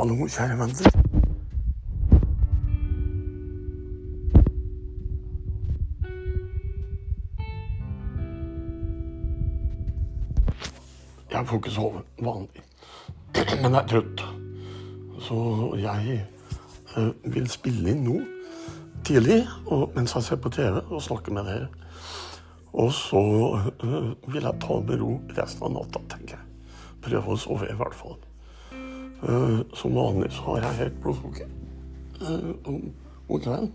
Hallo, kjære venner. Jeg får ikke sove vanlig, men jeg er trøtt. Så jeg eh, vil spille inn nå tidlig mens jeg ser på TV og snakker med dere. Og så eh, vil jeg ta med ro resten av natta, tenker jeg. Prøve å sove, i hvert fall. Eh, som vanlig så har jeg høyt blodsukker uh, om om kvelden.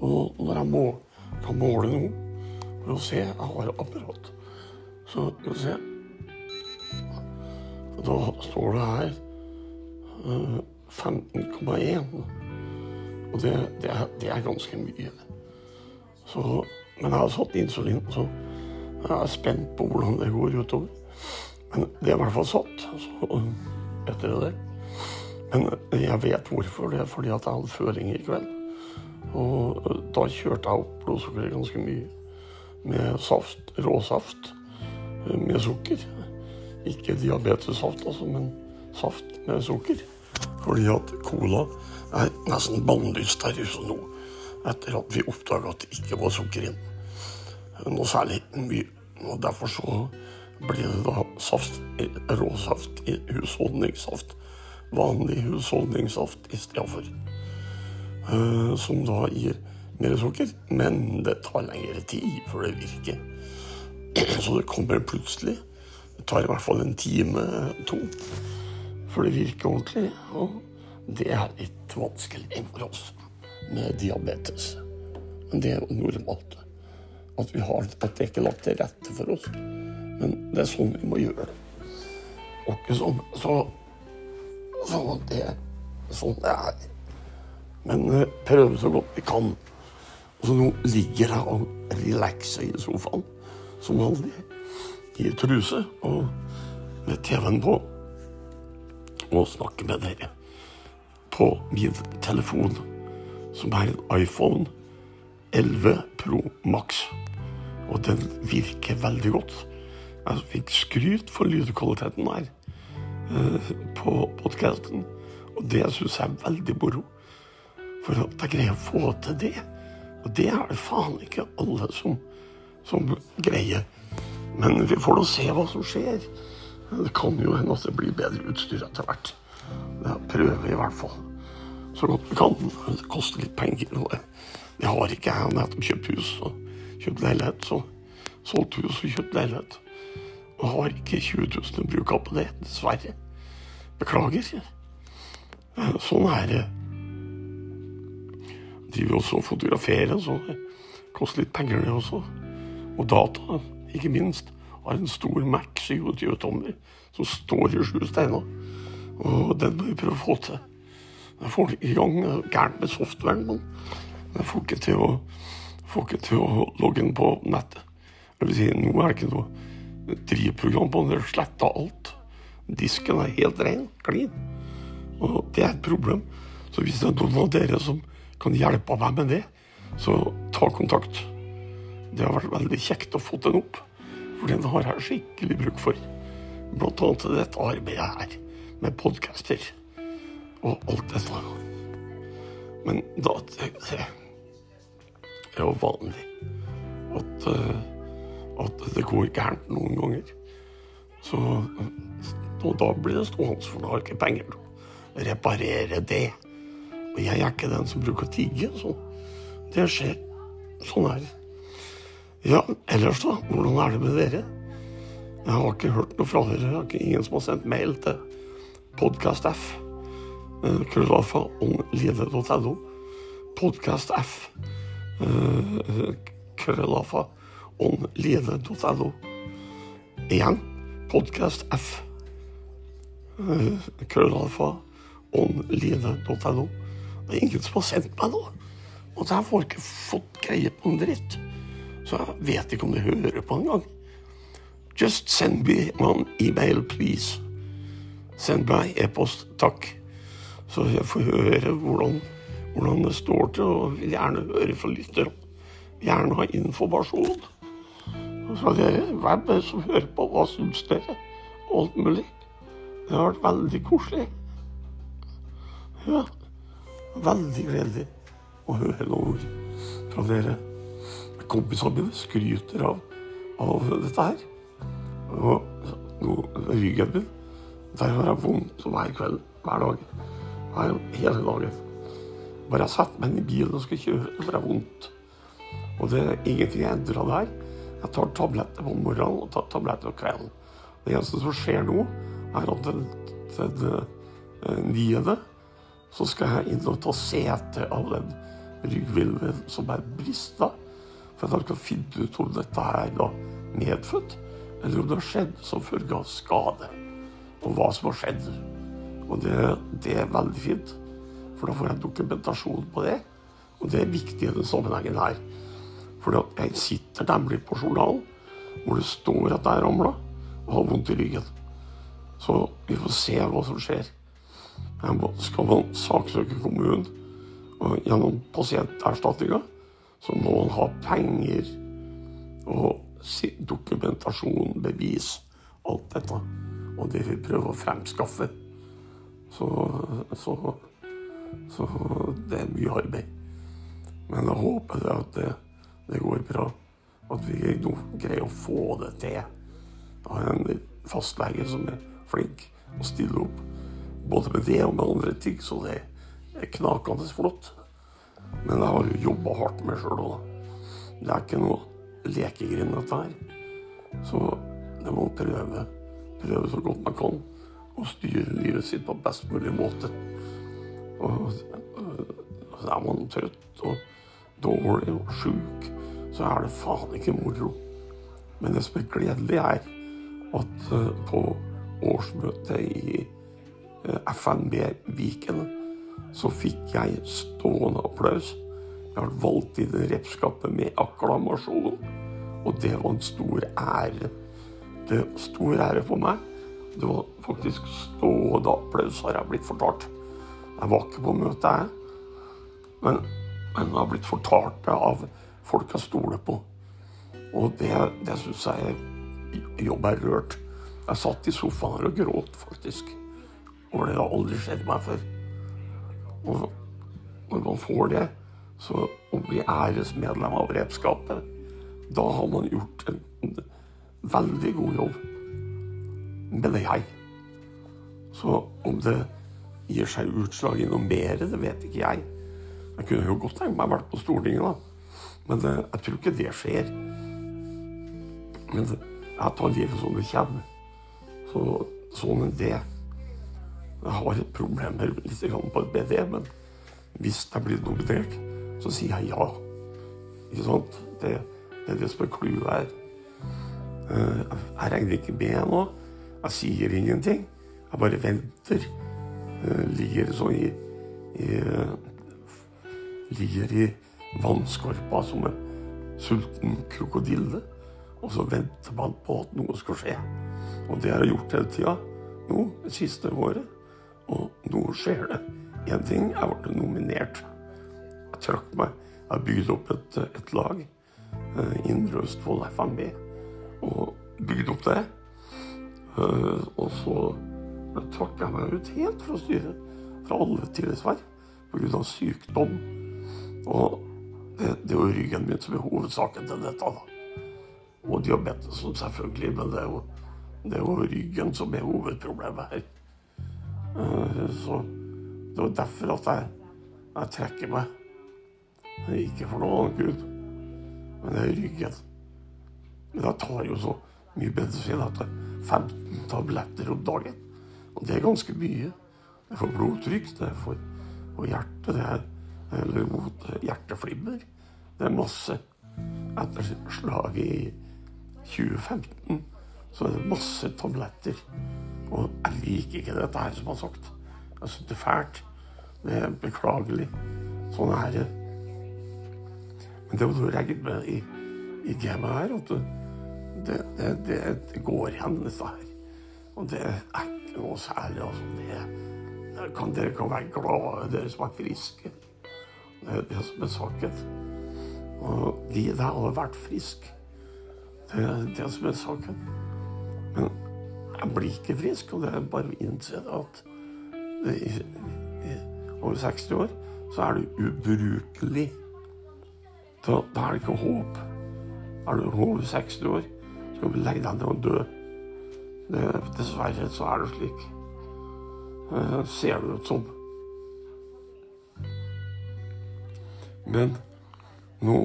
Og når jeg må, kan måle noe for å se Jeg har apparat. Så skal vi se Da står det her uh, 15,1. Og det, det, er, det er ganske mye. Så, men jeg har satt insulin, så jeg er spent på hvordan det går utover. Men det er i hvert fall satt så, etter det. Men jeg vet hvorfor. Det er fordi at jeg hadde føling i kveld. Og da kjørte jeg opp blodsukkeret ganske mye. Med saft, råsaft med sukker. Ikke diabetessaft, altså, men saft med sukker. Fordi at cola er nesten bannlyst her Oslo nå. Etter at vi oppdaga at det ikke var sukker inn. Noe særlig mye. Og derfor så blir det da saft, råsaft husholdningssaft. Vanlig husholdningssaft i stedet for. Uh, som da gir mer sukker. Men det tar lengre tid før det virker. Så det kommer plutselig. Det tar i hvert fall en time, to, før det virker ordentlig. Og det er litt vanskelig for oss med diabetes. Men det er jo normalt. At, vi har, at det ikke er lagt til rette for oss. Men det er sånn vi må gjøre det. Og ikke sånn. Så, så det sånn det er. Men uh, prøve så godt vi kan. Og så nå ligger jeg og relaxer i sofaen, som vanlig, i truse og med TV-en på, og snakker med dere på min telefon, som er en iPhone 11 Pro Max. Og den virker veldig godt. Jeg fikk skryt for lydkvaliteten her eh, på podkasten, og det syns jeg er veldig moro. For at jeg greier å få til det. Og det er det faen ikke alle som, som greier. Men vi får nå se hva som skjer. Det kan jo hende at det blir bedre utstyr etter hvert. Det prøver vi i hvert fall så godt vi kan. Det koster litt penger. og det har ikke jeg. Jeg har nettopp kjøpt hus og kjøpt leilighet. Så solgt hus og kjøpt leilighet. Og har ikke 20 000 å bruke på det, dessverre. Beklager. Sånn er det driver også og fotograferer, så det koster litt penger, det også. Og data, ikke minst. Har en stor Mac 27 tommer som står i sju steiner. Og den må vi prøve å få til. Jeg får det i gang gærent med softwaren, men jeg får ikke til å, får ikke til å logge den på nettet. Det vil si, Nå er det ikke noe drivprogram på den. Sletta alt. Disken er helt ren, klin. Og det er et problem. Så hvis det er noen av dere som kan hjelpe meg med det, så ta kontakt. Det har vært veldig kjekt å få den opp, for den har jeg skikkelig bruk for. Blant annet dette arbeidet her, med podcaster og alt dette. Men da det, det er jo vanlig at, eh, at det går gærent noen ganger. Så og da blir det stående, for da har ikke penger til å reparere det. Og jeg er ikke den som bruker å tigge. Så det skjer. Sånn er det. Ja, ellers da? Hvordan er det med dere? Jeg har ikke hørt noe fra dere. Jeg har ikke ingen som har sendt mail til podkast-f. Uh, krøllalfa onlive.no. Podkast-f. Uh, onlive.no. Igjen podkast-f. Uh, krøllalfa onlive.no. Det er ingen som har sendt meg noe. Og jeg får ikke fått greie på en dritt. Så jeg vet ikke om de hører på engang. Just send me one email, please. Send meg e-post, takk. Så jeg får høre hvordan, hvordan det står til, og vil gjerne høre fra lytterne. Gjerne ha informasjon fra dere. Hvem er det som hører på? Hva syns dere? Alt mulig. Det har vært veldig koselig. Ja, veldig gledelig å høre noen ord fra dere. Kompisene mine skryter av, av dette her. Og nå, ryggen min, der har jeg vondt hver kveld, hver dag. Hver, hele dagen. Bare jeg setter meg inn i bilen og skal kjøre, så får jeg vondt. Og det er ingenting jeg endrer der. Jeg tar tabletter på morgenen og tar tabletter på kvelden. Det eneste som skjer nå, er at den, den uh, niende så skal jeg inn og ta sete av den ryggvilven som er brista. For at jeg skal finne ut om dette er da medfødt, eller om det har skjedd som følge av skade. Og hva som har skjedd. Og det, det er veldig fint, for da får jeg dokumentasjon på det. Og det er viktig i denne sammenhengen her. For jeg sitter nemlig på journalen hvor det står at jeg ramla og har vondt i ryggen. Så vi får se hva som skjer. Skal man saksøke kommunen og gjennom pasienterstatninga, så må man ha penger og dokumentasjon, bevis, alt dette. Og det vil prøve å fremskaffe. Så, så, så det er mye arbeid. Men jeg håper at det, det går bra. At vi greier å få det til. Jeg har en fastlege som er flink og stiller opp. Både med det og med andre ting, så det er knakende flott. Men jeg har jo jobba hardt med sjøl òg. Det er ikke noe lekegrind, dette her. Så det må prøve, prøve så godt man kan å styre livet sitt på best mulig måte. Og så er man trøtt og dårlig og sjuk, så er det faen ikke moro. Men det som er gledelig, er at på årsmøtet i FNB Viken så fikk jeg stående applaus. Jeg har valgt i repskapet med akklamasjon. Og det var en stor ære. Det var stor ære for meg. Det var faktisk stående applaus, har jeg blitt fortalt. Jeg var ikke på møtet, jeg. Men, men hun har blitt fortalt det av folk jeg stoler på. Og det, det syns jeg jobb er rørt. Jeg satt i sofaen her og gråt, faktisk. Og det har aldri skjedd meg før. Og når man får det, så å bli æresmedlem av redskapet, da har man gjort en, en veldig god jobb. Mener jeg. Så om det gir seg utslag i noe mer, det vet ikke jeg. Jeg kunne jo godt tenkt meg å være på Stortinget, da. Men det, jeg tror ikke det skjer. Men det, jeg tar livet som det kommer. Så sånn er det. Jeg har et problem litt på et BD, men hvis jeg blir nominert, så sier jeg ja. Ikke sant? Det, det er det som er clouet her. Eh, jeg regner ikke med nå. Jeg sier ingenting. Jeg bare venter. Jeg ligger sånn i, i Ligger i vannskorpa som en sulten krokodille. Og så venter man på at noe skal skje. Og det har jeg gjort hele tida nå det siste året. Og nå skjer det. Én ting, jeg ble nominert. Jeg trakk meg. Jeg bygde opp et, et lag. Uh, Indre Østfold FMB. Og bygde opp det. Uh, og så trakk jeg meg ut helt fra styret. Fra alle tillitsverv. Pga. sykdom. Og det, det, jo ryggen min som er hovedsaken til dette. da. Og diabetes selvfølgelig, men det er jo, det er jo ryggen som er hovedproblemet her. Eh, så det var derfor at jeg, jeg trekker meg. Ikke for noe annet Gud, men det er ryggen. Men jeg tar jo så mye medisin at er 15 tabletter om dagen. Og det er ganske mye. Det er for blodtrykk, det er for, for hjerte, det er eller mot hjerteflimmer. Det er masse. Etter slaget i 2015 så er det masse tabletter. Og jeg liker ikke dette her, som har sagt. Jeg syns det er fælt. Det er beklagelig. Sånn er det. Men det må du regne med i, i gamet her, at det, det, det, det, går igjen, dette her. Og det er ikke noe særlig. Altså. Det, kan, dere kan være glade, dere som er friske. Det er det som er saken. Og de der har vært friske. Det er det som er saken. Men jeg blir ikke frisk, og det er bare å innse at det, over 60 år, så er du ubrukelig. Da, da er det ikke håp. Er du over 60 år, skal du legge deg ned og dø. Det, dessverre så er det slik. Uh, ser det ut som. Men nå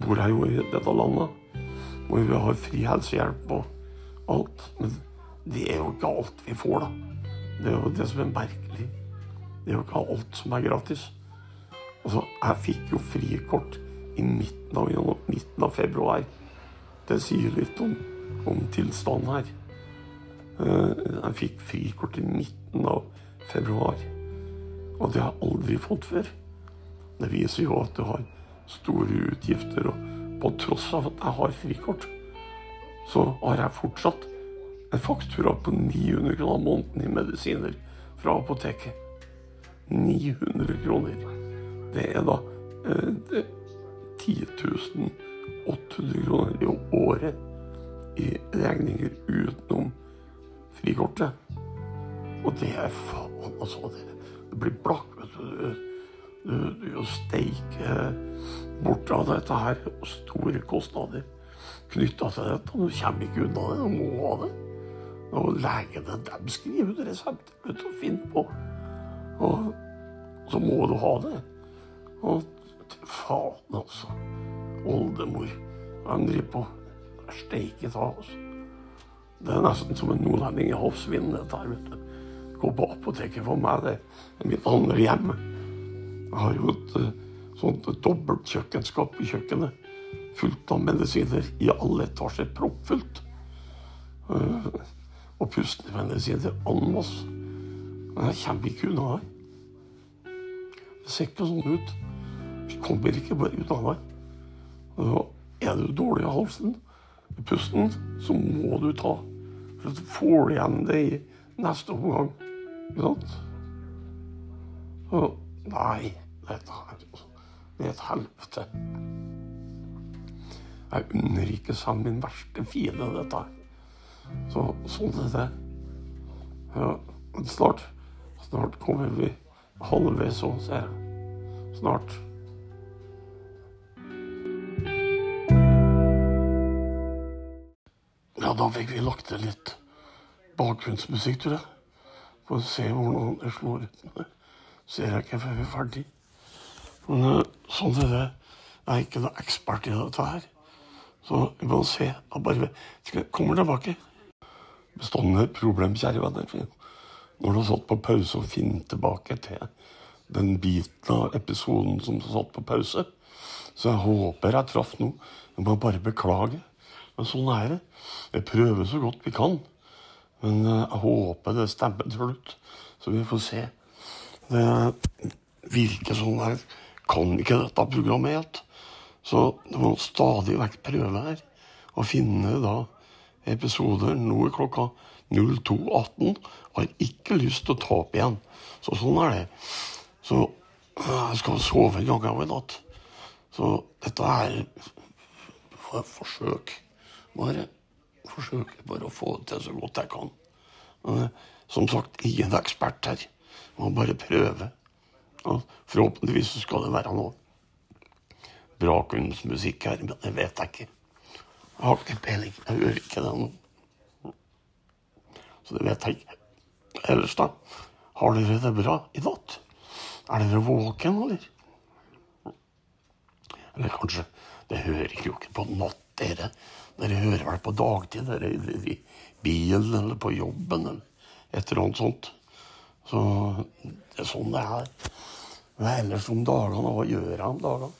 bor jeg jo i dette landet hvor vi har fri helsehjelp og alt. Men det er jo ikke alt vi får, da. Det er jo det som er merkelig. Det er jo ikke alt som er gratis. Altså, jeg fikk jo frikort i midten av, midten av februar. Det sier litt om, om tilstanden her. Eh, jeg fikk frikort i midten av februar. Og det har jeg aldri fått før. Det viser jo at du har store utgifter. Og på tross av at jeg har frikort, så har jeg fortsatt en faktura på 900 kroner måneden i medisiner fra apoteket. 900 kroner. Det er da eh, 10 800 kroner i året i regninger utenom frikortet. Og det er faen, altså. Det, det blir blakk, vet du. Du, du steike bort av dette her. Store kostnader knytta til dette. Du kommer ikke unna det. Du må ha det. Og legene de skriver ut resepter du, finner på. Og så må du ha det. Og faen, altså. Oldemor. Han driver på steike ta, altså. Det er nesten som en nordlending i havsvinden, dette her, vet du. Gå på apoteket for meg, det er mitt andre hjem. Jeg har jo et uh, sånt dobbelt kjøkkenskap i kjøkkenet. Fullt av medisiner i alle etasjer. Proppfullt. Uh, og pustemedisiner en masse. Men jeg kommer ikke unna her. Det ser ikke sånn ut. Vi kommer ikke bare ut av her. Er du dårlig i halsen, i pusten, så må du ta. For så får du igjen det i neste omgang. Ikke sant? Nei, her Det et helvete. Jeg unner ikke sammen min verste fiende dette. Så sånn er det. Ja, snart, snart kommer vi halvveis òg, ser jeg. Snart. Ja, da fikk vi lagt til litt bakgrunnsmusikk, tror jeg. For å se hvordan det slår ut. Ser jeg ikke før vi er ferdig. Men eh, sånn er det. Jeg er ikke noen ekspert i dette her. Så vi må se. Jeg bare kommer tilbake. Bestående problem, kjære venner. Når du har satt på pause og finner tilbake til den biten av episoden som satt på pause. Så jeg håper jeg traff noe. Jeg må bare beklage. Men sånn er det. Vi prøver så godt vi kan. Men eh, jeg håper det stemmer til slutt. Så vi får se. Det virker sånn jeg kan ikke dette programmet helt. Så det må stadig vekk prøve her å finne da episoder. Nå er klokka 02.18. Har ikke lyst til å ta opp igjen. Så sånn er det. Så jeg skal sove en gang en natt. Så dette er et forsøk. Bare forsøk bare å få det til så godt jeg kan. Som sagt, ingen ekspert her. Må bare prøve. Og forhåpentligvis så skal det være noe bra kunstmusikk her, men det vet jeg ikke. Jeg har ikke peiling. Jeg hører ikke det nå. Så det vet jeg ikke. Ellers, da? Har dere det bra i natt? Er dere våken, eller? Eller kanskje Det hører jo ikke på natt, dere. Dere hører vel på dagtid, dere i bilen eller på jobben eller et eller annet sånt. Så det er sånn det er. Hva ellers om dagene, hva gjør jeg om dagene?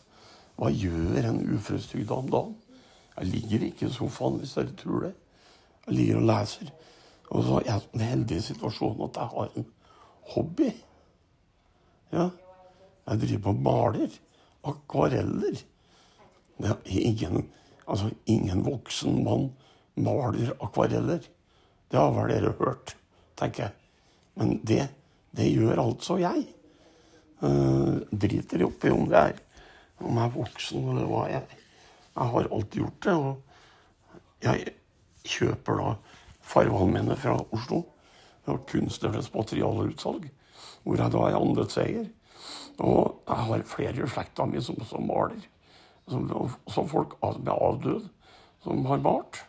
Hva gjør en uførestygda om dagen? Jeg ligger ikke i sofaen, hvis dere tror det. Jeg ligger og leser. Og så er jeg i den heldige situasjonen at jeg har en hobby. Ja. Jeg driver og maler. Akvareller. Det er ingen, altså ingen voksen mann maler akvareller. Det har vel dere hørt, tenker jeg. Men det, det gjør altså jeg. Uh, driter oppi om det er om jeg er voksen eller hva jeg. Jeg har alltid gjort det. Og jeg kjøper da mine fra Oslo. Fra Kunstnernes materialutsalg. hvor jeg da er andelseier. Og jeg har flere i slekta mi som, som maler. Som, som folk er avdøde, som har malt.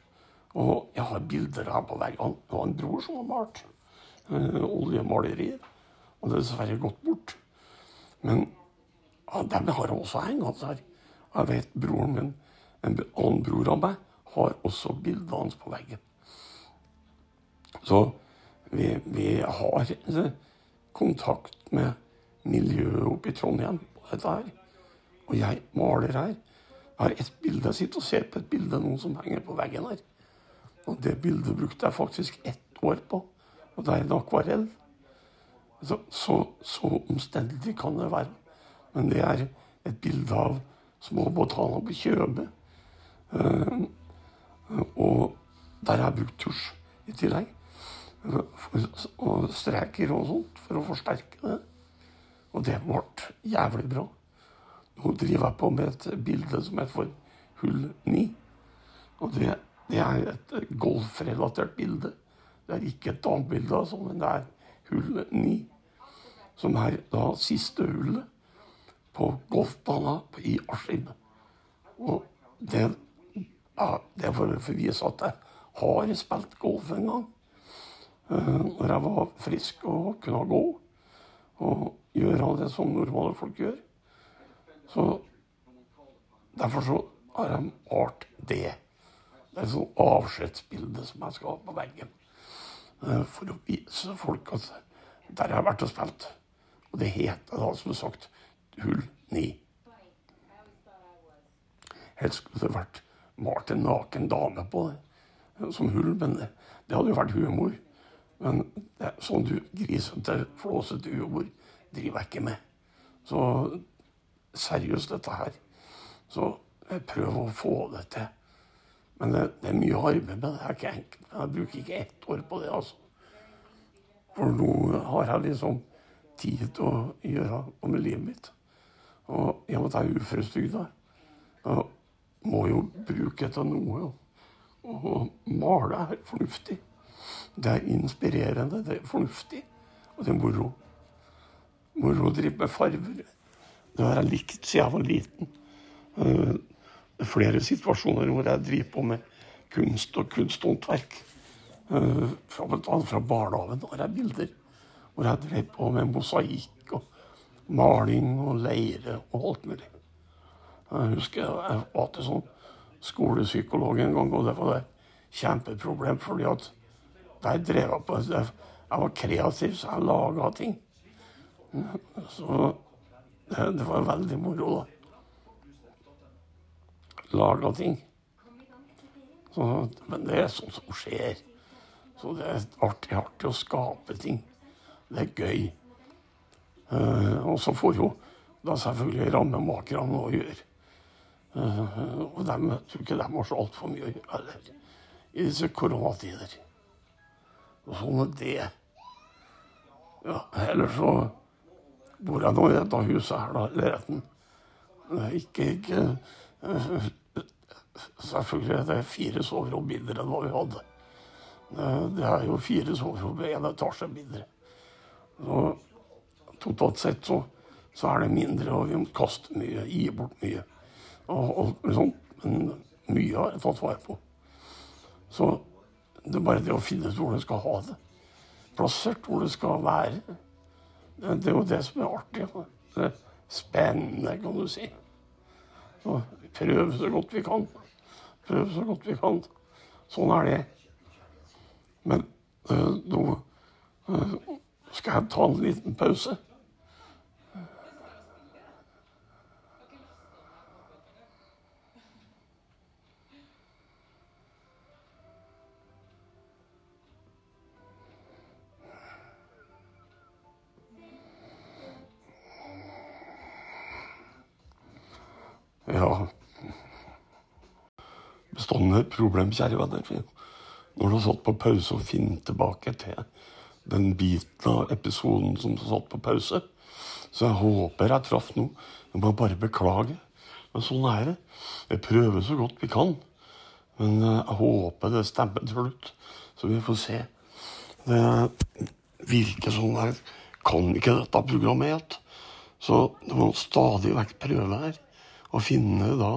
Og jeg har bilder her på veggene. Det var en bror som har malt oljemalerier. Og det er dessverre gått bort. Men ja, dem har jeg også hengende her. Jeg vet broren min, en annen bror av meg, har også bildet hans på veggen. Så vi, vi har eh, kontakt med miljøet oppe i Trondheim på dette her. Og jeg maler her. Jeg har et bilde, jeg sitter og ser på et bilde nå som henger på veggen her. Og det bildet brukte jeg faktisk ett år på. Og det er en akvarell. Så, så, så omstendelig kan det være. Men det er et bilde av små botaner på Kjøbe. Uh, og der har jeg brukt tusj i tillegg. Og streker og sånt for å forsterke det. Og det ble jævlig bra. Nå driver jeg på med et bilde som heter for Hull 9. Og det, det er et golfrelatert bilde. Det er ikke et damebilde, altså, men det er hull 9. Som er da siste hullet på golfbanen i Askim. Og det, ja, det er for å vise at jeg har spilt golf en gang. Uh, når jeg var frisk og kunne gå og gjøre det som normale folk gjør. Så Derfor så har jeg malt det. Det er et sånt avskjedsbilde som jeg skal ha på veggen. Uh, for å vise folk at der jeg har vært og spilt. Og det heter da, som sagt, hull ni. Helst skulle det vært malt en naken dame på det som hull, men det, det hadde jo vært humor. Men det, sånn du grisete, flåsete humor driver jeg ikke med. Så seriøst, dette her. Så prøv å få det til. Men det, det er mye arbeid med det. Er ikke enkelt. Jeg bruker ikke ett år på det, altså. For nå har jeg liksom tid til å gjøre noe med livet mitt. Og i og med at jeg er uføretrygda, må jo bruke det til noe. Og male er fornuftig. Det er inspirerende, det er fornuftig, og det er moro. Moro å drive med farver. Det har jeg likt siden jeg var liten. Flere situasjoner hvor jeg driver på med kunst og kunsthåndverk. Uh, fra, fra barnehagen har jeg bilder hvor jeg drev på med mosaikk og maling og leire og alt mulig. Jeg husker jeg var til sånn skolepsykolog en gang, og det var et kjempeproblem. fordi at der drev jeg på Jeg var kreativ, så jeg laga ting. Så det, det, var veldig moro, da. Laga ting. Så, men det er sånt som skjer. Så det er artig, artig å skape ting. Det er gøy. Uh, og så får jo da selvfølgelig rammemakerne noe å gjøre. Uh, og dem, tror ikke de har så altfor mye å gjøre heller i disse koronatider. Og sånn er det. Ja, ellers så bor jeg nå i dette huset her, da, leiligheten. Ikke, ikke uh, Selvfølgelig det er fire soverom mindre enn hva vi hadde. Det er jo fire soverom med én etasje mindre. Så totalt sett så, så, er det mindre, og vi må kaste mye, gi bort mye. Og, og sånt. Men mye har jeg tatt vare på. Så det er bare det å finne ut hvor du skal ha det. Plassert hvor det skal være. Det, det er jo det som er artig. Det er spennende, kan du si. Så prøv så godt vi kan. Prøv så godt vi kan. Sånn er det. Men øh, nå øh, skal jeg ta en liten pause? Bestående problem, kjære venner. Når du har satt på pause og finner tilbake til den biten av episoden som du satt på pause. Så jeg håper jeg traff noe. Jeg må bare beklage. Men sånn er det. Vi prøver så godt vi kan. Men eh, jeg håper det stemmer til slutt. Så vi får se. Det virker sånn det kan ikke dette programmet helt. Så det må stadig vekk prøve her å finne da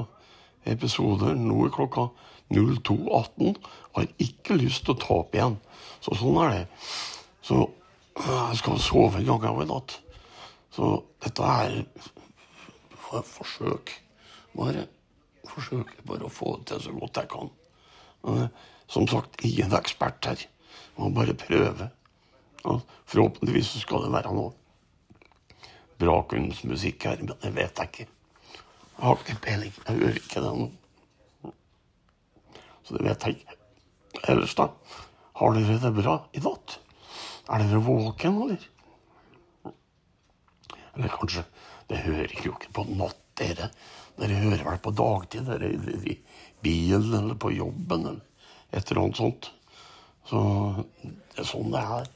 episoder nå er klokka 02.18. Har ikke lyst til å ta opp igjen. Så sånn er det. Så jeg skal sove en gang i natt. Så dette er for forsøk. Bare forsøk bare å få det til så godt jeg kan. Men, som sagt, ingen ekspert her. Må bare prøve. Ja, forhåpentligvis skal det være noe bra kunstmusikk her, men det vet jeg ikke. Jeg har ikke peiling. Jeg hører ikke det nå. Så det vet jeg ikke. Ellers, da? Har dere det bra i natt? Er dere våken, eller? Eller kanskje Det hører jo ikke på natt, dere. Dere hører vel på dagtid, dere i bilen eller på jobben eller et eller annet sånt. Så det er sånn det er.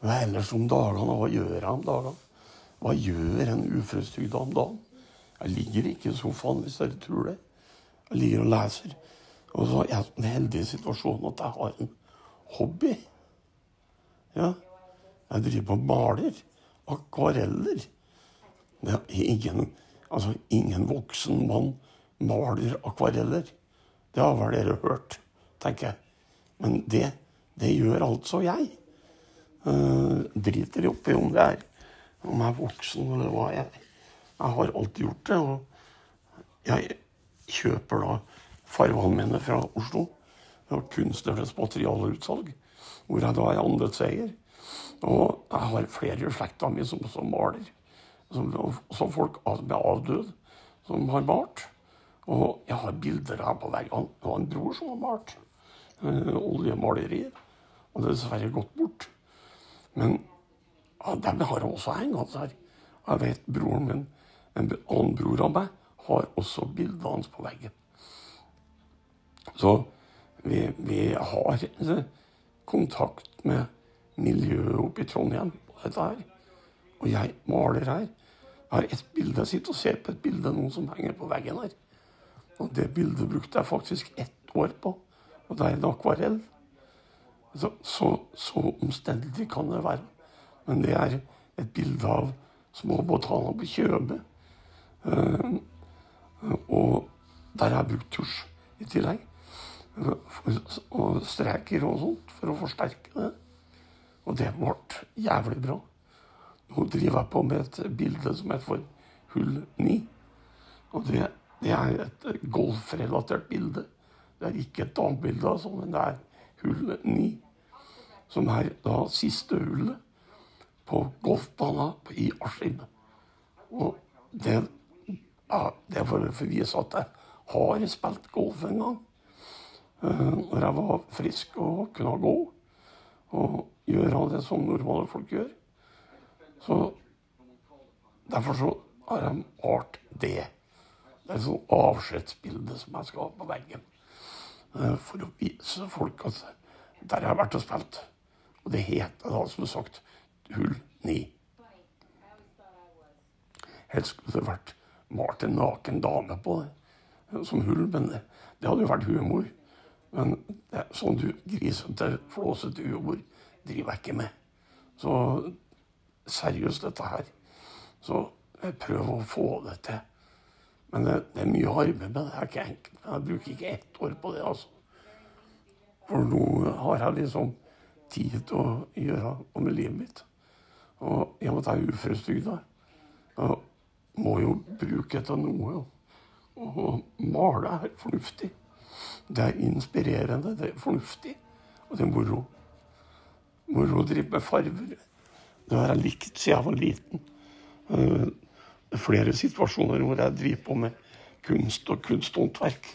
Men ellers om dagene, hva gjør jeg om dagene? Hva gjør en uføretrygda om dagen? Jeg ligger ikke i sofaen, hvis dere tror det. Jeg ligger og leser. Og så er jeg i den heldige situasjonen at jeg har en hobby. Ja. Jeg driver og maler. Akvareller. Er ingen, altså, ingen voksen mann maler akvareller. Det har vel dere hørt, tenker jeg. Men det, det gjør altså jeg. Uh, driter oppi om det er om jeg er voksen eller hva jeg. Jeg har alltid gjort det. Og jeg kjøper da farvene mine fra Oslo. Fra Kunstnernes materialutsalg, hvor jeg da er andelseier. Og jeg har flere i slekta mi som også maler. Som, som folk som er avdøde, som har malt. Og jeg har bilder her på veggene. Var en bror som har malt. Øh, oljemalerier. Og det er dessverre gått bort. Men ja, dem har jeg også hengende her. Jeg vet broren min, en annen bror av meg, har også bildet hans på veggen. Så vi, vi har eh, kontakt med miljøet oppe i Trondheim på dette her. Og jeg maler her. Jeg har et bilde, sitter og ser på et bilde noen som henger på veggen her. Og det bildet brukte jeg faktisk ett år på. Og det er en akvarell. Så, så, så omstendelig kan det være. Men det er et bilde av små botaner på Kjøbe. Uh, og der har jeg brukt tusj i tillegg. Og streker og sånt for å forsterke det. Og det ble jævlig bra. Nå driver jeg på med et bilde som heter for Hull 9. Og det, det er et golfrelatert bilde. Det er ikke et damebilde, altså, men det er hull 9. Som er da siste hullet på golfbanen i Askim. Og det, ja, det for å vise at jeg har spilt golf en gang. Når jeg var frisk og kunne gå. Og gjøre det som normale folk gjør. Så Derfor så har jeg malt det. Det er et sånt avskjedsbilde som jeg skal ha på veggen. Uh, for å vise folk at der jeg har vært og spilt. Og det heter da, som sagt, hull ni. Helst skulle det vært malt en naken dame på det som hull, men det hadde jo vært humor. Men det, sånn du grisete, flåsete humor driver jeg ikke med. Så seriøst, dette her. Så jeg prøver å få det til. Men det, det er mye arbeid med det. Det er ikke enkelt. Jeg bruker ikke ett år på det, altså. For nå har jeg liksom tid til å gjøre noe med livet mitt. Og i og med at jeg er må jo bruke til noe. Og male er fornuftig. Det er inspirerende, det er fornuftig, og det er moro. Moro å drive med farver. Det har jeg likt siden jeg var liten. Eh, det er flere situasjoner hvor jeg driver på med kunst og kunsthåndverk.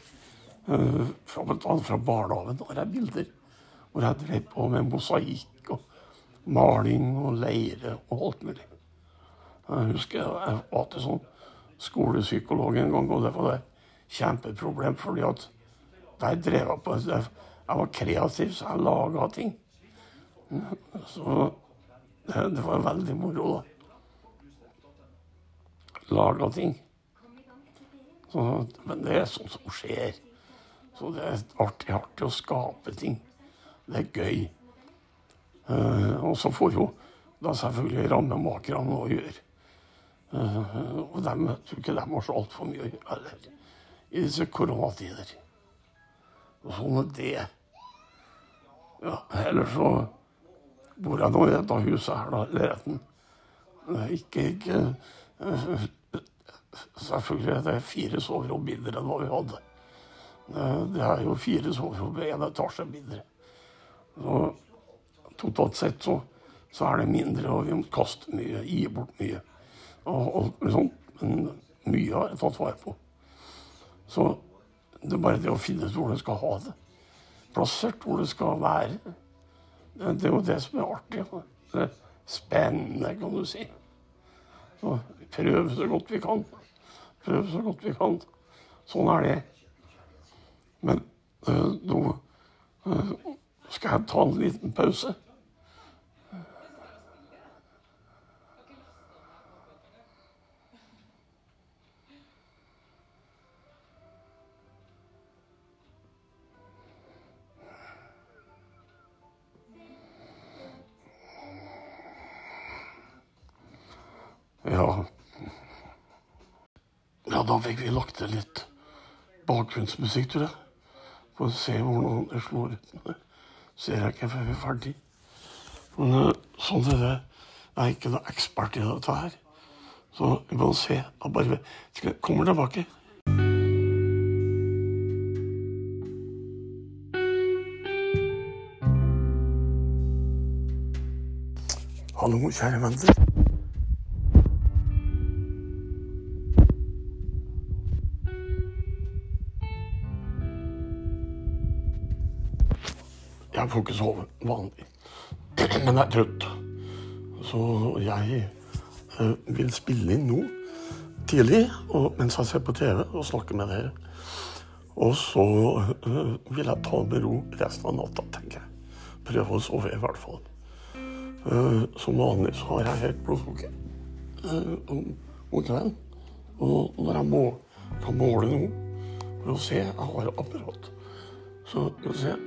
Eh, fra, fra barnehagen har jeg bilder hvor jeg drev på med mosaikk og maling og leire og alt mulig. Jeg husker jeg var til sånn skolepsykolog en gang, og det var et kjempeproblem. fordi at der drev jeg på Jeg var kreativ, så jeg laga ting. Så det, det, var veldig moro, da. Laga ting. Så, men det er sånt som skjer. Så det er artig, artig å skape ting det er gøy. Uh, og så får jo da selvfølgelig rammemakerne òg gjør. Uh, og dem, jeg tror ikke de har så altfor mye å gjøre heller i disse koronatider. Og sånn er det. Ja, ellers så bor jeg nå i dette huset her, da, leiligheten. Ikke, ikke Selvfølgelig det er fire soverom mindre enn hva vi hadde. Det er jo fire soverom med én etasje mindre. Så totalt sett så, så, er det mindre, og vi må kaste mye, gi bort mye. Og og, sånt. Men mye har jeg tatt vare på. Så det er bare det å finne ut hvor du skal ha det. Plassert hvor det skal være. Det er jo det som er artig. Det er spennende, kan du si. Så prøv så godt vi kan. Prøv så godt vi kan. Sånn er det. Men uh, nå uh, skal jeg ta en liten pause. Bakgrunnsmusikk, tror jeg. For å se hvordan det slår ut. Ser jeg ikke før vi er ferdig. Men eh, sånn er det. Jeg er ikke noe ekspert i dette her. Så vi må se. Jeg bare jeg kommer tilbake. Hallo, kjære venner. Jeg får ikke sove vanlig. Men jeg er trøtt. Så jeg uh, vil spille inn nå tidlig og, mens jeg ser på TV og snakker med dere. Og så uh, vil jeg ta med ro resten av natta, tenker jeg. Prøve å sove, i hvert fall. Uh, som vanlig så har jeg helt blodsukker om, om kvelden. Og når jeg må, kan måle noe for å se Jeg har apparat. Så skal vi se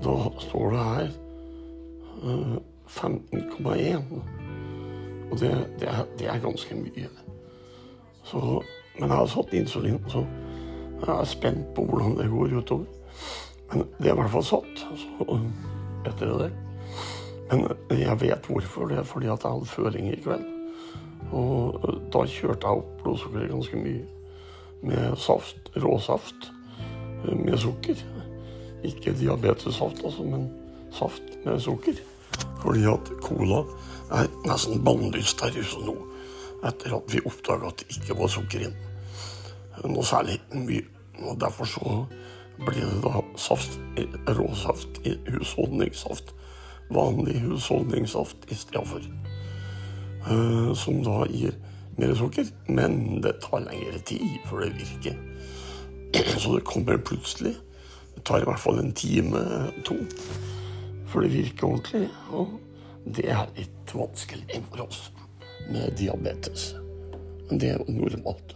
da står det her uh, 15,1. Og det, det, er, det, er, ganske mye. Så, men jeg har satt insulin, så jeg er spent på hvordan det går utover. Men det er i hvert fall satt så, etter det. Men jeg vet hvorfor. Det er fordi at jeg hadde føring i kveld. Og da kjørte jeg opp blodsukkeret ganske mye. Med saft, råsaft med sukker. Ikke diabetessaft, altså, men saft med sukker. Fordi at cola er nesten bannlyst her ute nå. Etter at vi oppdaga at det ikke var sukker inn. Noe særlig mye. Og derfor så blir det da saft, råsaft husholdningssaft. Vanlig husholdningssaft i stedet for. Uh, som da gir mer sukker. Men det tar lengre tid før det virker. Så det kommer plutselig. Det tar i hvert fall en time, to, før det virker ordentlig. Og det er litt vanskelig for oss med diabetes. Men det er jo normalt.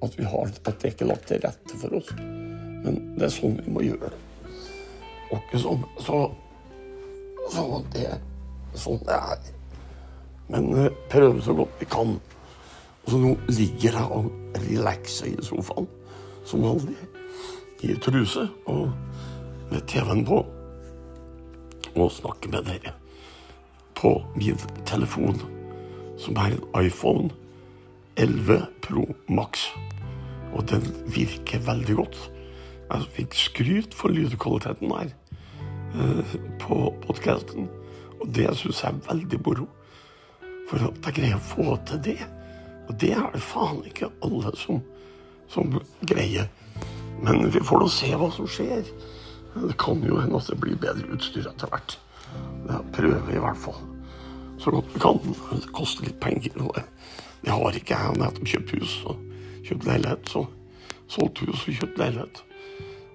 At, vi har, at det ikke er lagt til rette for oss. Men det er sånn vi må gjøre det. Og ikke sånn. Så, så det er sånn det er. Men uh, prøve så godt vi kan. Og så nå ligger jeg og relaxer i sofaen som vanlig i truse og med TV-en på og snakke med dere på min telefon, som er en iPhone 11 Pro Max. Og den virker veldig godt. Jeg fikk skryt for lydkvaliteten her eh, på podkasten, og det syns jeg er veldig moro. For at jeg greier å få til det. Og det er det faen ikke alle som, som greier. Men vi får nå se hva som skjer. Det kan jo hende at det blir bedre utstyr etter hvert. Det prøver vi i hvert fall så godt vi kan. Det koster litt penger. og det, har ikke jeg. Jeg har kjøpt hus og kjøpt leilighet. Så solgt hus og kjøpt leilighet.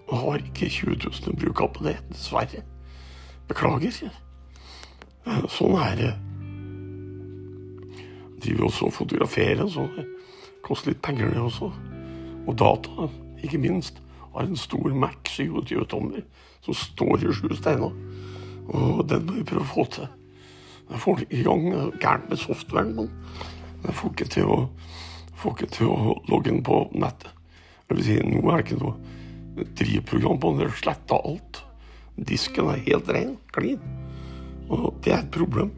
Og har ikke 20 000 å bruke på det, dessverre. Beklager. Sånn er det. Driver også og fotograferer, så det koster litt penger, det også. Og data ikke minst, har en stor Mac 27-tommer som står i sju steiner. Og den må vi prøve å få til. Jeg får det i gang. Gærent med softwaren, men jeg får ikke til å, ikke til å logge inn på nettet. Det vil si, nå er det ikke noe drivprogram på den. Det er sletta alt. Disken er helt ren, klin. Og det er et problem.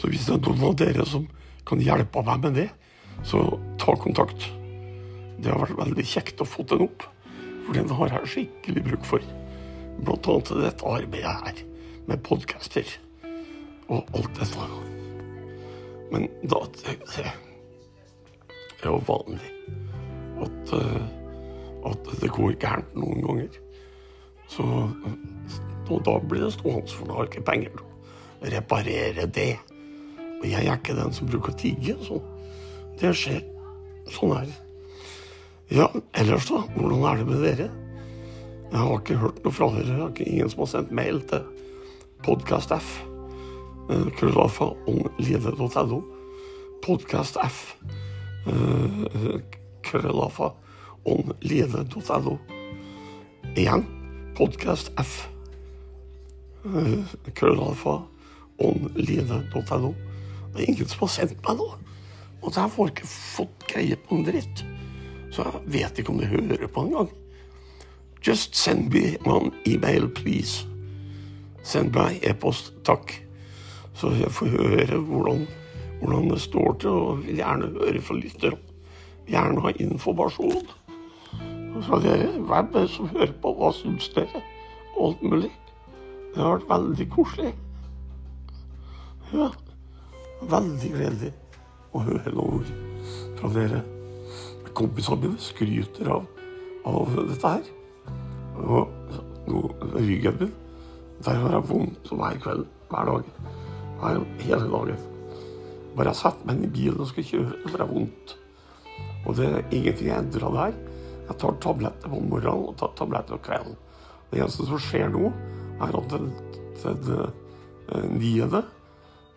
Så hvis det er noen av dere som kan hjelpe meg med det, så ta kontakt. Det har vært veldig kjekt å få den opp, for den har jeg skikkelig bruk for. Blant annet til dette arbeidet her, med podcaster og alt dette. Men da det, er jo vanlig at, eh, at det går gærent noen ganger. Så og da blir det stående, for da har ikke penger til å reparere det. Og jeg er ikke den som bruker å tigge, så det skjer. Sånn er det. Ja, ellers da? Hvordan er det med dere? Jeg har ikke hørt noe fra dere. Jeg har ikke ingen som har sendt mail til podcastf. Uh, krøllalfa onlide.no. Podcastf. Uh, krøllalfa onlide.no. Igjen podcastf. Uh, krøllalfa online.no. Det er ingen som har sendt meg noe. Og jeg får ikke fått greie på en dritt. Så jeg vet ikke om de hører på engang. Just send me one email, please. Send meg e-post, takk. Så jeg får høre hvordan, hvordan det står til, og vil gjerne høre fra lytterne. Gjerne ha informasjon fra dere. Hvem er det som hører på? Hva syns dere? Alt mulig. Det har vært veldig koselig. Ja, veldig gledelig å høre noen ord fra dere. Kompisene mine skryter av, av dette her. Og ryggen min, der har jeg vondt hver kveld, hver dag. Hver, hele dagen. Bare jeg setter meg inn i bilen og skal kjøre, så får jeg vondt. Og det er ingenting jeg endrer der. Jeg tar tabletter på morgenen og tar tabletter på kvelden. Det eneste som skjer nå, er at den, den, den niende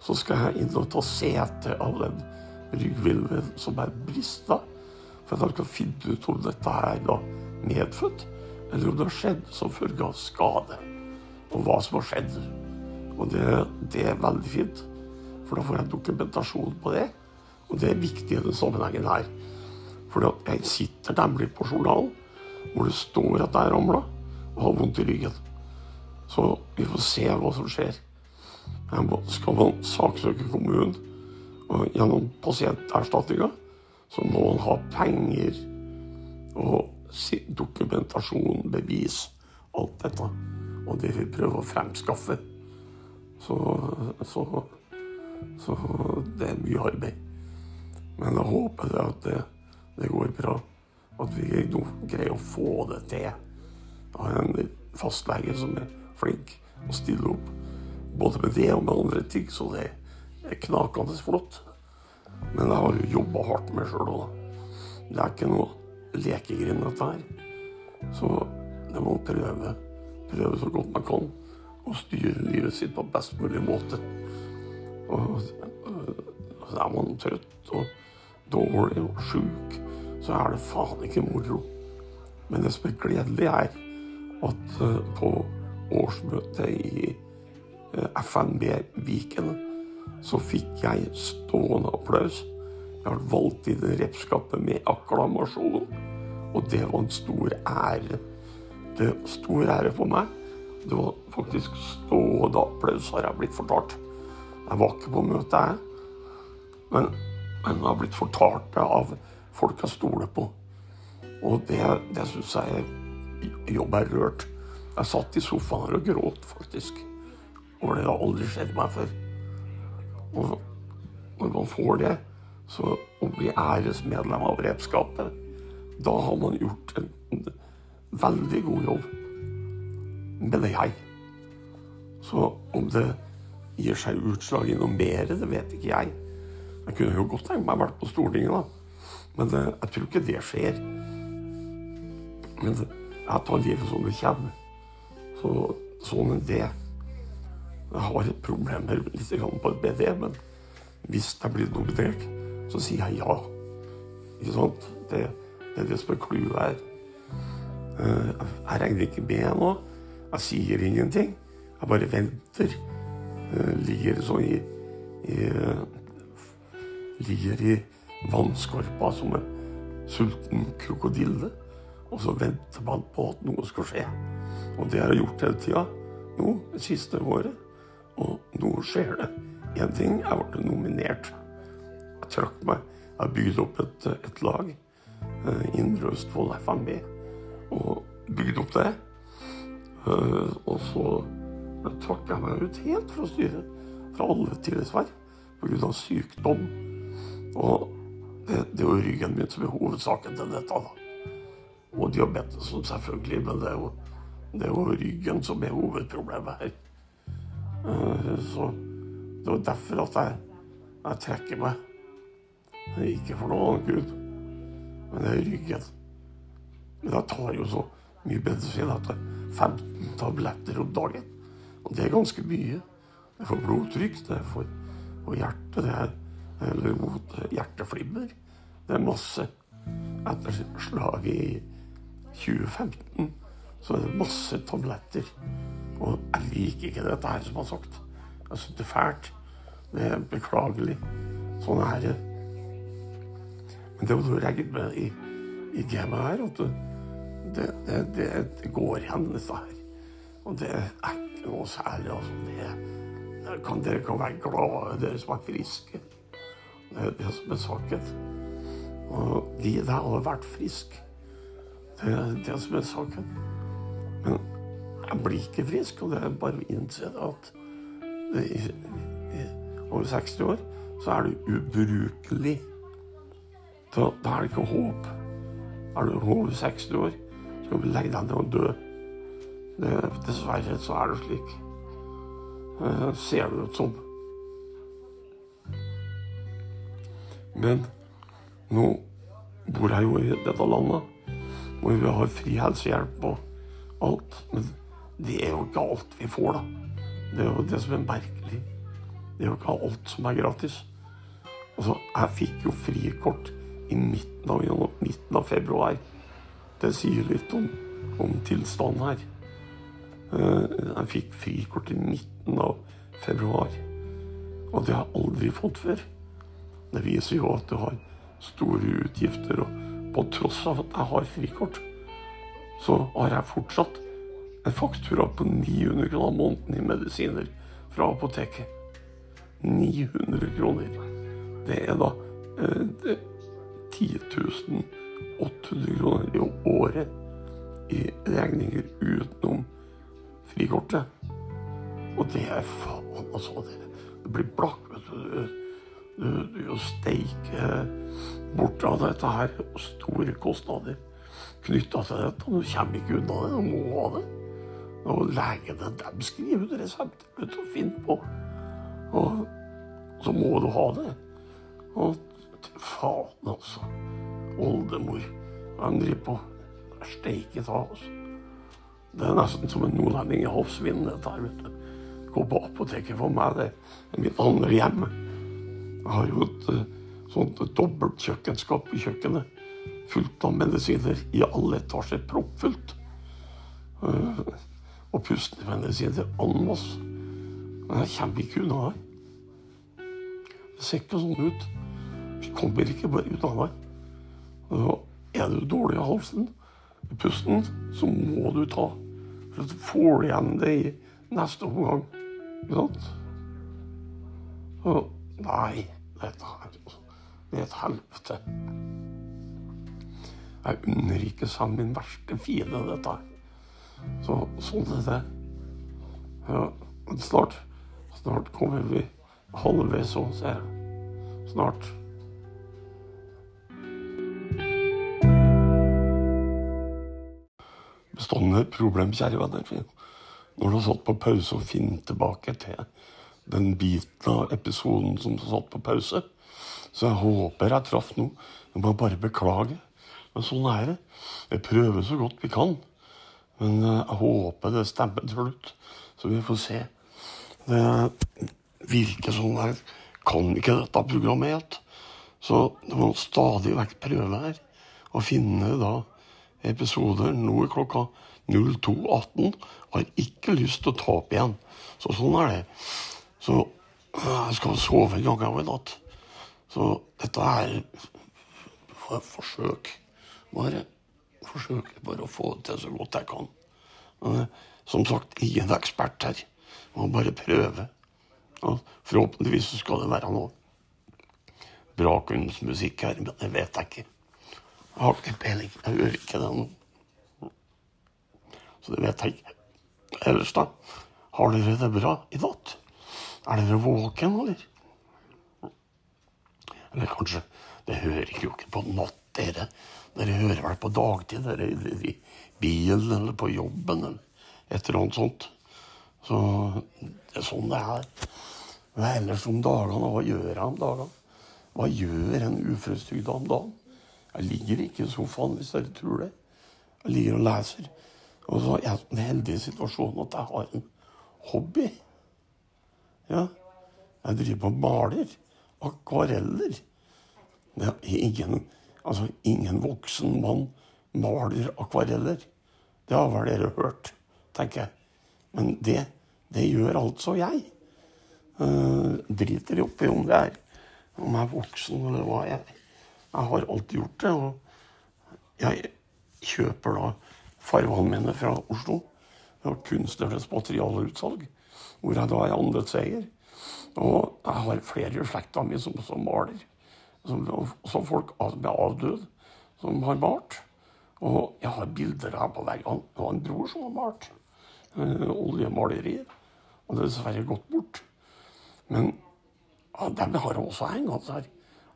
så skal jeg inn og ta sete av den ryggvilven som er brista. For jeg kan finne ut om dette er da medfødt, eller om det har skjedd som følge av skade. Og hva som har skjedd. Og det, det, er veldig fint, for da får jeg dokumentasjon på det. Og det er viktig i denne sammenhengen her. For jeg sitter nemlig på journalen hvor det står at jeg ramla og har vondt i ryggen. Så vi får se hva som skjer. Skal man saksøke kommunen gjennom pasienterstatninga, så må man ha penger og dokumentasjon, bevis, alt dette. Og det vil prøve å fremskaffe. Så, så, så det er mye arbeid. Men jeg håper at det, det går bra. At vi greier å få det til. Jeg har en fastlege som er flink og stiller opp. Både med det og med andre ting, så det er knakende flott. Men jeg har jo jobba hardt med sjøl òg. Det er ikke noe lekegrind, dette her. Så det må prøve, prøve så godt man kan å styre livet sitt på best mulig måte. Og så er man trøtt og dårlig og sjuk, så er det faen ikke moro. Men det som er gledelig, er at eh, på årsmøtet i Eh, FNB Viken, så fikk jeg stående applaus. Jeg har valgt i det repskapet med akklamasjon, og det var en stor ære. Det var stor ære for meg. Det var faktisk stående applaus, har jeg blitt fortalt. Jeg var ikke på møtet, jeg. Men jeg har blitt fortalt det av folk jeg stoler på. Og det, det syns jeg jobb er rørt. Jeg satt i sofaen her og gråt, faktisk. Over det har aldri skjedd meg før. Og når man får det, så å bli æresmedlem av redskapet, da har man gjort en, veldig god jobb. Mener jeg. Så om det gir seg utslag i noe mer, det vet ikke jeg. Jeg kunne jo godt tenkt meg å være på Stortinget, da. Men jeg tror ikke det skjer. Men jeg tar livet som det kommer. Så sånn er det. Jeg har problemer litt på et BD, men hvis jeg blir nominert, så sier jeg ja. Ikke sant? Det, det er det som er clouet her. Eh, jeg regner ikke med nå. Jeg sier ingenting. Jeg bare venter. Jeg ligger sånn i, i, ligger i vannskorpa som en sulten krokodille. Og så venter man på at noe skal skje. Og det har jeg gjort hele tida nå det siste året. Og nå skjer det. Én ting, jeg ble nominert. Jeg trakk meg. Jeg bygde opp et, et lag. Uh, Indre Østfold FMB. Og bygde opp det. Uh, og så trakk jeg meg ut helt fra styret. Fra alle tillitsverv. Pga. sykdom. Og det, det, er jo ryggen min som er hovedsaken til dette. da. Og diabetes selvfølgelig, men det er, jo, det er jo ryggen som er hovedproblemet her. Uh, så det var derfor at jeg, jeg trekker meg. Ikke for noe annet Gud, men det er ryggen. Men jeg tar jo så mye medisin at jeg er 15 tabletter om dagen. Og det er ganske mye. Det er for blodtrykk, det er for, for hjerte, det er eller mot hjerteflimmer. Det er masse. Etter slaget i 2015 så er det masse tabletter. Og jeg liker ikke dette her, som har sagt. Jeg syns det er fælt. Det er beklagelig. Sånn er det. Men det å regne med i, i gamet her at det, det, det, det, går igjen, dette her. Og det er ikke noe særlig. Altså. Det, kan, dere kan være glade, dere som er friske. Det er det som er saken. Og de der har vært friske. Det er det som er saken. Men jeg blir ikke frisk, og det er bare å innse at i, i, over 60 år så er du ubrukelig. Da, da er det ikke håp. Er du over 60 år, så skal du legge deg ned og dø. Det, dessverre så er det slik. Det ser det ut som. Men nå bor jeg jo i dette landet hvor vi har fri helsehjelp og alt. Men det er jo ikke alt vi får, da. Det er jo det som er merkelig. Det er jo ikke alt som er gratis. Altså, jeg fikk jo frikort i midten av, midten av februar. Det sier litt om, om tilstanden her. Eh, jeg fikk frikort i midten av februar. Og det har jeg aldri fått før. Det viser jo at du har store utgifter. Og på tross av at jeg har frikort, så har jeg fortsatt en faktura på 900 kroner måneden i medisiner fra apoteket. 900 kroner. Det er da eh, 10 800 kroner i året i regninger utenom frikortet. Og det er faen, altså. Det, det blir blakk, vet du. Du, du, steike bort av dette her. Store kostnader knytta til dette. Du kommer ikke unna det. Du må ha det. Og legene de skriver ut resepter vet du, finner på. Og så må du ha det. Og faen, altså. Oldemor. Han driver på steike ta, altså. Det er nesten som en nordlending i havsvinden, dette her, vet du. Gå på apoteket for meg, det er mitt andre hjem. Jeg har jo et eh, sånt dobbelt kjøkkenskap i kjøkkenet. Fullt av medisiner i alle etasjer. Proppfullt. Uh, og pustemedisiner en masse. Men jeg kommer ikke unna her. Det ser ikke sånn ut. Vi kommer ikke bare ut av her. Er du dårlig i halsen, i pusten, så må du ta. For så får du igjen det i neste omgang. Ikke sant? Nei, dette her Det er et helvete. Jeg unner ikke sammen min verste fiende dette. Så sånn er det. Ja, snart, snart kommer vi halvveis òg, ser jeg. Snart. Bestående problem, kjære venner. Når du har satt på pause og finner tilbake til den biten av episoden som du har satt på pause, så jeg håper jeg traff noe. Jeg må bare beklage. Men sånn er det. Vi prøver så godt vi kan. Men eh, jeg håper det stemmer til slutt, så vi får se. Det virker sånn her. kan ikke dette programmet helt. Så det må stadig vekk prøve her å finne da episoder. Nå er klokka 02.18. Har ikke lyst til å ta opp igjen. Så sånn er det. Så Jeg skal sove en gang i natt. Så dette er for forsøk. Bare forsøker bare å få det til så godt jeg kan. Men, som sagt, ingen ekspert her. Må bare prøve. Og forhåpentligvis så skal det være noe bra kunstmusikk her, men det vet jeg ikke. Jeg har ikke peiling. Jeg hører ikke det nå. Så det vet jeg ikke. Ellers, da? Har dere det bra i natt? Er dere våken, eller? Eller kanskje Det hører jo ikke på natt, dere. Dere hører vel på dagtid, dere i bilen eller på jobben eller et eller annet sånt. Så det er sånn det er. Men ellers om dagene, hva gjør jeg om dagene? Hva gjør en uføretrygda om dagen? Jeg ligger ikke i sofaen, hvis dere tror det. Jeg ligger og leser. Og så er jeg i den heldige situasjonen at jeg har en hobby. Ja. Jeg driver og maler. Akvareller. Det er ingen, altså ingen voksen mann maler akvareller. Det har vel dere hørt, tenker jeg. Men det, det gjør altså jeg. Uh, driter oppi om det er om jeg er voksen eller hva jeg. Jeg har alltid gjort det. Og jeg kjøper da farvene mine fra Oslo. Fra Kunstnernes materialutsalg, hvor jeg da er andelseier. Og jeg har flere i slekta mi som også maler. Som, som folk som er avdøde, som har malt. Og jeg har bilder her på veggene. Det var en bror som har malt. Uh, oljemalerier. Og det er dessverre gått bort. Men ja, dem har jeg også hengende her.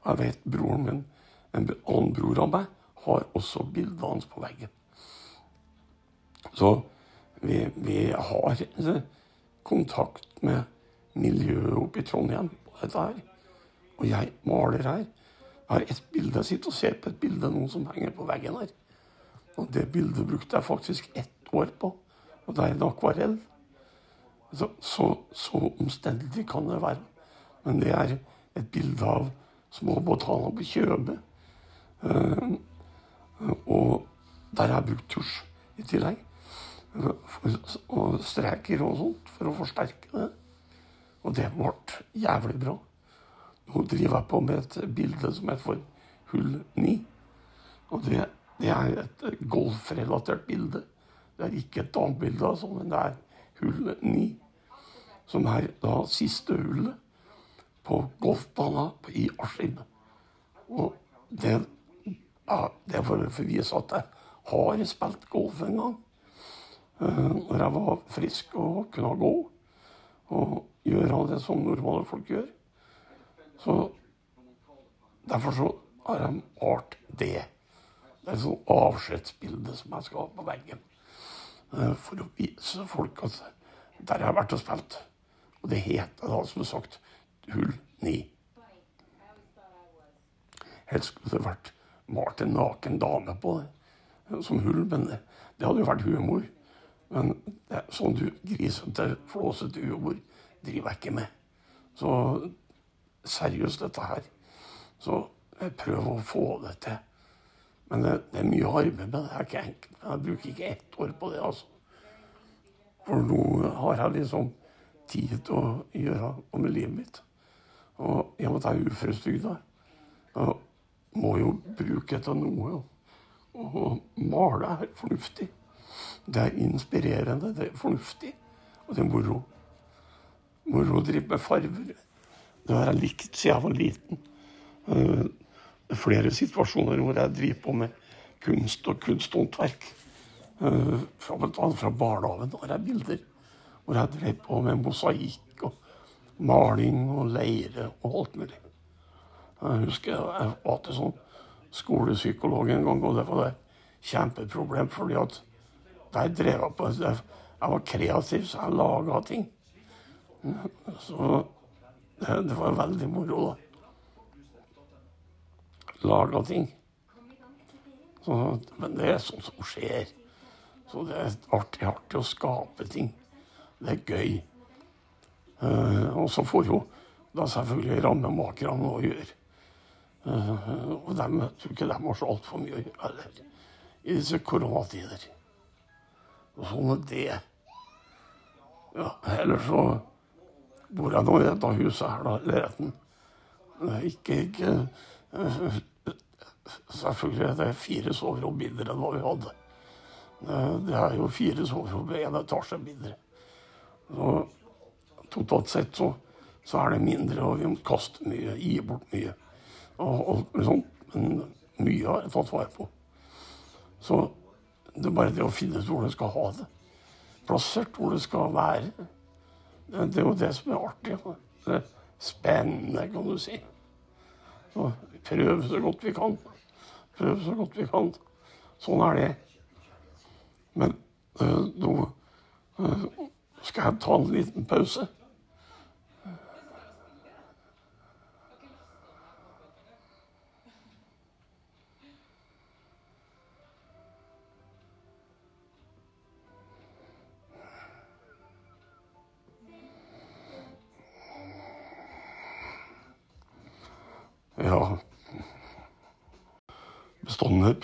Jeg vet broren min, en annen bror av meg, har også bildet hans på veggen. Så vi, vi har eh, kontakt med miljøet oppe i Trondheim på dette her. Og jeg maler her. Jeg har et bilde, jeg sitter og ser på et bilde noen som henger på veggen her. Og det bildet brukte jeg faktisk ett år på. Og det er en akvarell. Så, så, så omstendelig kan det være. Men det er et bilde av små botaner på kjøbe. Uh, og der har jeg brukt tusj i tillegg. og streker og sånt for å forsterke det. Og det ble jævlig bra. Nå driver på med et bilde som heter for Hull 9. Og det, det er et golfrelatert bilde. Det er ikke et damebilde, altså, men det er hull 9. Som er da siste hullet på golfbanen i Askim. Og det, ja, det er for å vise at jeg har spilt golf en gang. Når jeg var frisk og kunne gå. Og gjøre det som normale folk gjør. Så derfor så har han malt det. Det er et sånt avskjedsbilde som jeg skal ha på veggen. Uh, for å vise folk at der jeg har vært og spilt. Og det heter da, som sagt, hull ni. Helst skulle det vært malt en naken dame på det som hull, men det, det hadde jo vært humor. Men det, sånn du grisete, flåsete humor driver jeg ikke med. Så seriøst, dette her. Så prøver å få det til. Men det, det er mye arbeid med det. Det er ikke enkelt. Jeg bruker ikke ett år på det, altså. For nå har jeg liksom tid til å gjøre noe med livet mitt. Og i og med at jeg er uføretrygda, må jo bruke til noe. Og male er fornuftig. Det er inspirerende, det er fornuftig, og det er moro. Moro å drive med farver. Det har jeg likt siden jeg var liten. Eh, det er flere situasjoner hvor jeg driver på med kunst og kunsthåndverk. Eh, fra, fra barnehagen har jeg bilder hvor jeg drev på med mosaikk og maling og leire og alt mulig. Jeg husker jeg var til sånn skolepsykolog en gang, og det var et kjempeproblem. fordi at der drev jeg på Jeg var kreativ, så jeg laga ting. Så det, var veldig moro, da. Laga ting. Så, men det er sånt som skjer. Så det er artig, artig å skape ting. Det er gøy. Uh, og så får jo da selvfølgelig rammemakerne noe å gjøre. Uh, og dem, jeg tror ikke de har så altfor mye å gjøre heller i disse koronatider. Og sånn er det. Ja, ellers så bor jeg nå i dette huset her, da, er ikke, ikke eh, Selvfølgelig det er fire soverom mindre enn hva vi hadde. Det, er jo fire soverom i en etasje mindre. Så totalt sett så, så, er det mindre, og vi må kaste mye, gi bort mye. Og og sånt. Men mye har jeg tatt vare på. Så det er bare det å finne ut hvor du skal ha det. Plassert hvor det skal være. Det, er jo det som er artig. Det er spennende, kan du si. Så prøve så godt vi kan. Prøve så godt vi kan. Sånn er det. Men øh, nå øh, skal jeg ta en liten pause.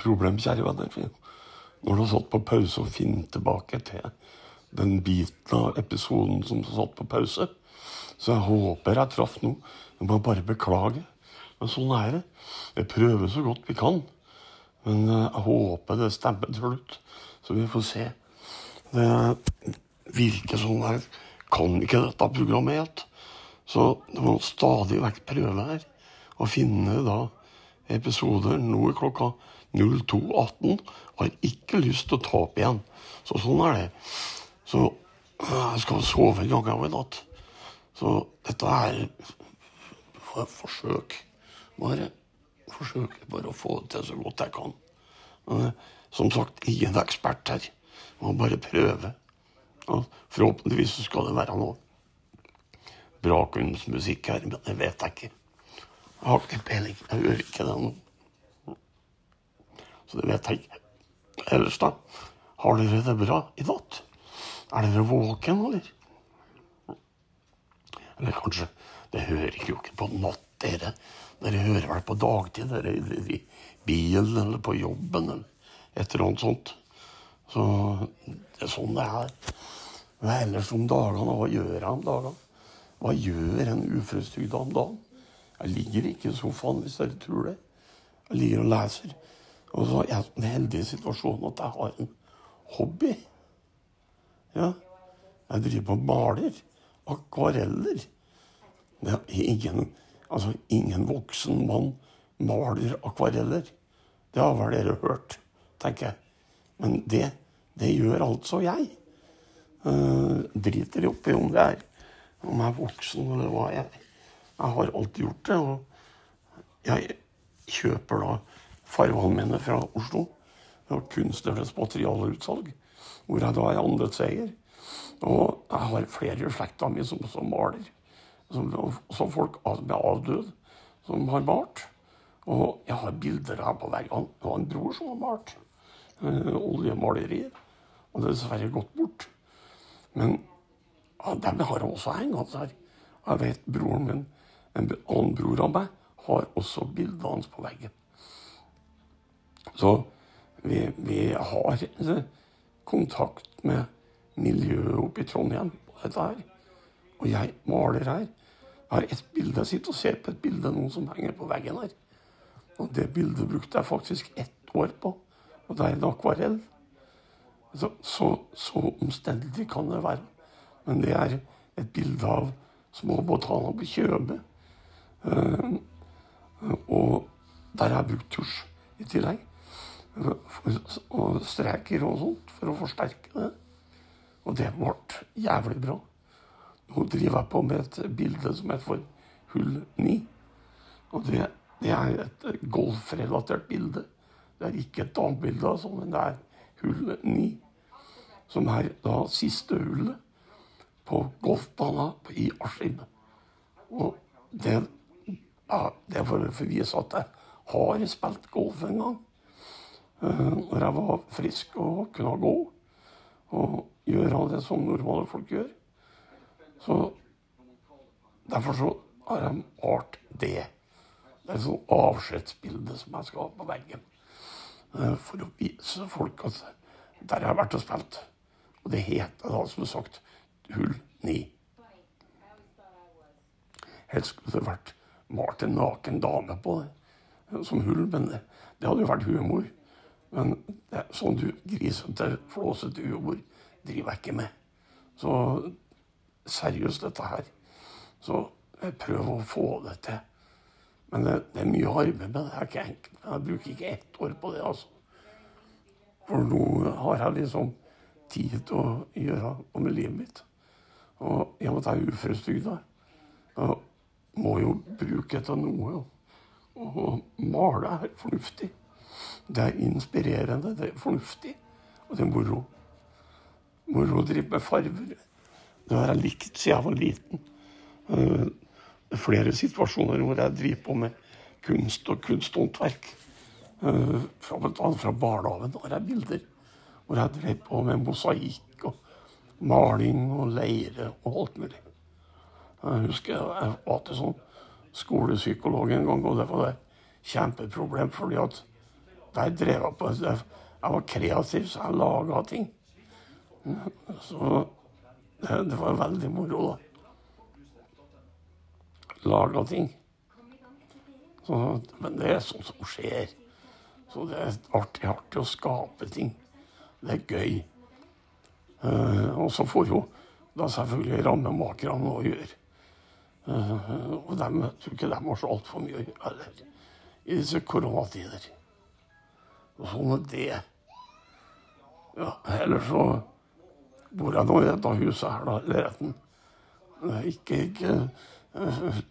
Problem, kjære venner. Når du har satt på pause og finner tilbake til den biten av episoden som du har satt på pause, så jeg håper jeg traff noe. Jeg må bare beklage. Men sånn er det. Jeg prøver så godt vi kan. Men eh, jeg håper det stemmer til slutt. Så vi får se. Det virker sånn jeg kan ikke dette programmet helt. Så det må stadig vekk prøve her å finne da episoder nå er klokka 02.18. Har ikke lyst til å ta opp igjen. Så sånn er det. Så jeg skal sove en gang av i natt. Så dette er et forsøk. Bare forsøk bare å få det til så godt jeg kan. Som sagt, ingen ekspert her. Må bare prøve. Forhåpentligvis skal det være noe bra kunstmusikk her, men det vet jeg ikke. Jeg har ikke peiling. Jeg hører ikke det nå. Så det vet jeg ikke. Ellers, da? Har dere det bra i natt? Er dere våken, eller? Eller kanskje Det hører jo ikke på natt, dere. Dere hører vel på dagtid, dere i bilen eller på jobben eller et eller annet sånt. Så det er sånn det er. Men ellers om dagene, hva gjør jeg om dagene? Hva gjør en uføretrygda om dagen? Jeg ligger ikke i sofaen, hvis dere tror det. Jeg ligger og leser. Og så er jeg i den heldige situasjonen at jeg har en hobby. Ja. Jeg driver og maler. Akvareller. Det er ingen, altså, ingen voksen mann maler akvareller. Det har vel dere hørt, tenker jeg. Men det, det gjør altså jeg. Uh, driter oppi om det er om jeg er voksen eller hva jeg. Jeg har alltid gjort det. Og jeg kjøper da fargene mine fra Oslo. Fra Kunstnernes materialutsalg, hvor jeg da er andelseier. Og jeg har flere i slekta mi som, som maler. Som, som folk med avdød som har malt. Og jeg har bilder her på veggene. Det var en bror som har malt. Øh, oljemalerier. Og det er dessverre gått bort. Men ja, dem har også hengende her. Jeg vet broren min en annen bror av meg har også bildet hans på veggen. Så vi, vi har kontakt med miljøet oppe i Trondheim på dette her. Og jeg maler her. Jeg har et bilde. Jeg sitter og ser på et bilde noen som henger på veggen her. Og det bildet brukte jeg faktisk ett år på. Og det er en akvarell. Så, så, så omstendelig kan det være. Men det er et bilde av små botaner på Kjøbe. Uh, og der har jeg brukt tusj i tillegg. Og streker og sånt for å forsterke det. Og det ble jævlig bra. Nå driver jeg på med et bilde som heter for Hull 9. Og det, det er et golfrelatert bilde. Det er ikke et damebilde, altså, men det er hull 9. Som er da siste hullet på golfbanen i Askim. Og det ja, det er for å vise at jeg har spilt golf en gang. Når jeg var frisk og kunne gå. Og gjøre det som normale folk gjør. Så derfor så har jeg malt det. Det er et sånt avskjedsbilde som jeg skal ha på veggen. Uh, for å vise folk at der jeg har vært og spilt. Og det heter da, som sagt, hull ni. helst skulle det vært malt en naken dame på det, som hull, men det hadde jo vært humor. Men det, sånn du grisete, flåsete humor driver jeg ikke med. Så seriøst, dette her. Så jeg prøver å få det til. Men det, det er mye arbeid med det. Er ikke enkelt. Jeg bruker ikke ett år på det, altså. For nå har jeg liksom tid til å gjøre noe med livet mitt. Og i og med at jeg er uføretrygda, må jo bruke det til noe. Og male er fornuftig. Det er inspirerende, det er fornuftig, og det er moro. Moro å drive med farver. Det har jeg likt siden jeg var liten. Det er flere situasjoner hvor jeg driver på med kunst og kunsthåndverk. Uh, fra, fra barnehagen har jeg bilder hvor jeg drev på med mosaikk og maling og leire og alt mulig. Jeg husker jeg var til sånn skolepsykolog en gang, og det var et kjempeproblem. fordi at der drev jeg på Jeg var kreativ, så jeg laga ting. Så det, det var veldig moro, da. Laga ting. Så, men det er sånt som skjer. Så det er artig, artig å skape ting. Det er gøy. Uh, og så får jo da selvfølgelig rammemakerne noe å gjøre. Uh, og dem, jeg tror ikke de har så altfor mye å gjøre heller i disse koronatider. Og sånn er det. Ja, ellers så bor jeg nå i dette huset her, da, leiligheten. Ikke, ikke Selvfølgelig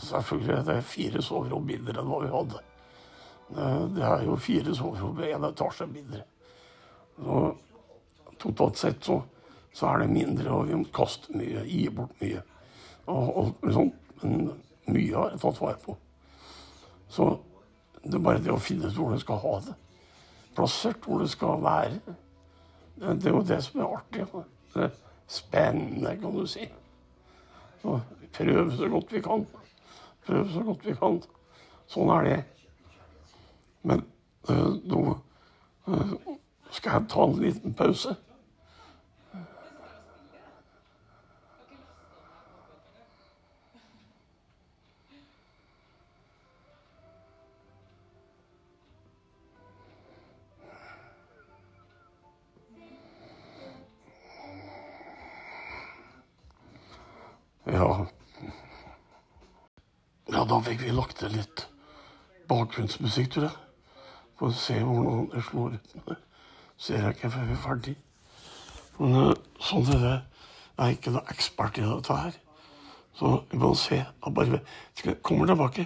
Selvfølgelig er det fire soverom mindre enn hva vi hadde. Det er jo fire soverom med én etasje mindre. Så totalt sett så, så, er det mindre, og vi må kaste mye, gi bort mye. Og og, sånn. Men mye har jeg tatt vare på. Så det er bare det å finne ut hvor du skal ha det. Plassert hvor det skal være. Det, er jo det som er artig. Det er spennende, kan du si. Så prøv så godt vi kan. Prøv så godt vi kan. Sånn er det. Men øh, nå øh, skal jeg ta en liten pause? Til litt bakgrunnsmusikk, tror jeg. For å se hvordan det slår ut ser jeg ikke før vi er ferdig. Men uh, sånn er det. Jeg er ikke noen ekspert i dette her. Så vi må se. Jeg bare kommer tilbake.